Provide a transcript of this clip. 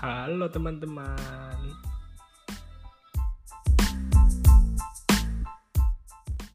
Halo teman-teman.